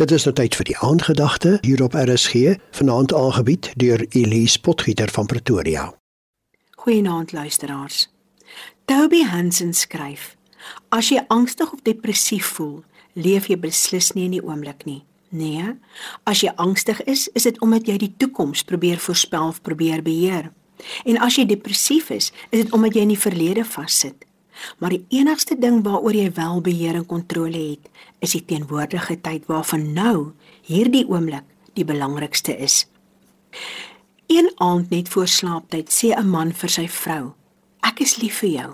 Dit is nou tyd vir die aandgedagte hier op RSG, vanaand aangebied deur Elise Potgieter van Pretoria. Goeienaand luisteraars. Toby Hansen skryf: As jy angstig of depressief voel, leef jy beslis nie in die oomblik nie. Nee, as jy angstig is, is dit omdat jy die toekoms probeer voorspel of probeer beheer. En as jy depressief is, is dit omdat jy in die verlede vassit. Maar die enigste ding waaroor jy wel beheer en kontrole het, is die teenwoordige tyd waarvan nou, hierdie oomblik, die belangrikste is. Een aand net voor slaaptyd sê 'n man vir sy vrou: "Ek is lief vir jou."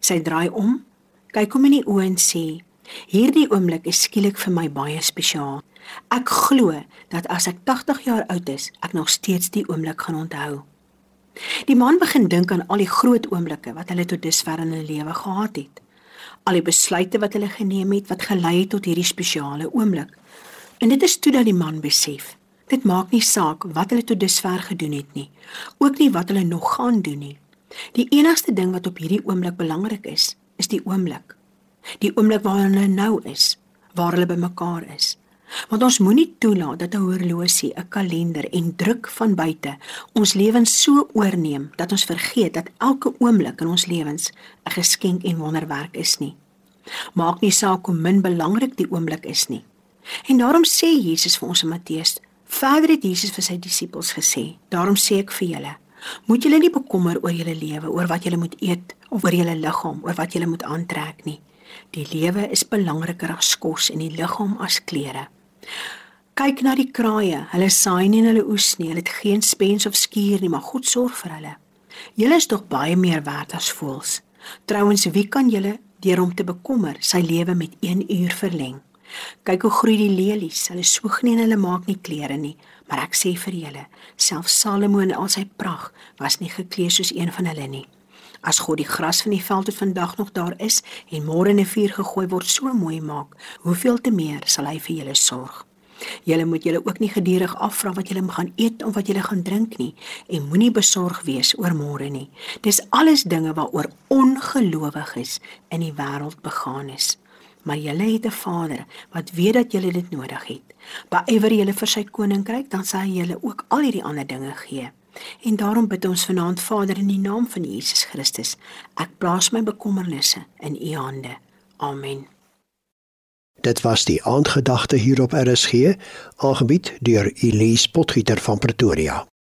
Sy draai om, kyk hom in die oë en sê: "Hierdie oomblik is skielik vir my baie spesiaal. Ek glo dat as ek 80 jaar oud is, ek nog steeds die oomblik gaan onthou." Die man begin dink aan al die groot oomblikke wat hulle tot dusver in hulle lewe gehad het. Al die besluite wat hulle geneem het wat gelei het tot hierdie spesiale oomblik. En dit is toe dat die man besef, dit maak nie saak wat hulle tot dusver gedoen het nie, ook nie wat hulle nog gaan doen nie. Die enigste ding wat op hierdie oomblik belangrik is, is die oomblik. Die oomblik waarin hulle nou is, waar hulle bymekaar is. Want ons moenie toelaat dat 'n horlosie, 'n kalender en druk van buite ons lewens so oorneem dat ons vergeet dat elke oomblik in ons lewens 'n geskenk en wonderwerk is nie. Maak nie saak hoe min belangrik die oomblik is nie. En daarom sê Jesus vir ons in Matteus, verder het Jesus vir sy disippels gesê, daarom sê ek vir julle, moet julle nie bekommer oor julle lewe, oor wat julle moet eet of oor julle liggaam, oor wat julle moet aantrek nie. Die lewe is belangriker as kos en die liggaam as klere. Kyk na die kraaie. Hulle saai nie en hulle oes nie. Hulle het geen spens of skuur nie, maar God sorg vir hulle. Julle is tog baie meer werd as voëls. Trouwens, wie kan julle deur om te bekommer sy lewe met 1 uur verleng? Kyk hoe groei die lelies. Hulle soeg nie en hulle maak nie klere nie, maar ek sê vir julle, self Salomo in al sy pragt was nie geklee soos een van hulle nie. As God die gras van die veld tot vandag nog daar is en môre in 'n vuur gegooi word so mooi maak, hoeveel te meer sal hy vir julle sorg. Julle moet julle ook nie gedurig afvra wat julle gaan eet of wat julle gaan drink nie en moenie besorg wees oor môre nie. Dis alles dinge waaroor ongelowiges in die wêreld begaan is. Maar julle het 'n Vader wat weet dat julle dit nodig het. Beëiwer julle vir sy koninkryk, dan sal hy julle ook al hierdie ander dinge gee. En daarom bid ons vanaand Vader in die naam van Jesus Christus. Ek plaas my bekommernisse in U hande. Amen. Dit was die aandgedagte hier op RSG, aangebied deur Elise Potgieter van Pretoria.